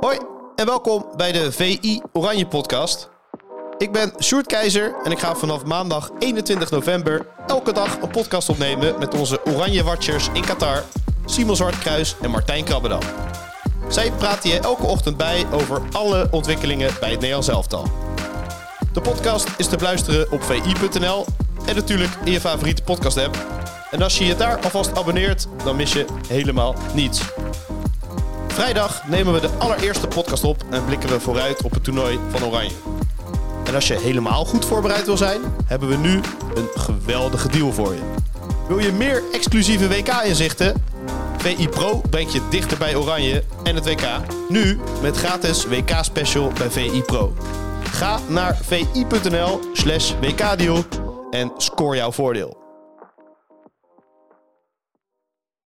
Hoi en welkom bij de VI Oranje Podcast. Ik ben Sjoerd Keizer en ik ga vanaf maandag 21 november elke dag een podcast opnemen met onze Oranje Watchers in Qatar, Simon Zwartkruis en Martijn Krabbedam. Zij praten je elke ochtend bij over alle ontwikkelingen bij het Nederlands elftal. De podcast is te beluisteren op vi.nl en natuurlijk in je favoriete podcast app. En als je je daar alvast abonneert, dan mis je helemaal niets. Vrijdag nemen we de allereerste podcast op en blikken we vooruit op het toernooi van Oranje. En als je helemaal goed voorbereid wil zijn, hebben we nu een geweldige deal voor je. Wil je meer exclusieve WK-inzichten? VI Pro brengt je dichter bij Oranje en het WK. Nu met gratis WK-special bij VI Pro. Ga naar vi.nl slash WK-deal en score jouw voordeel.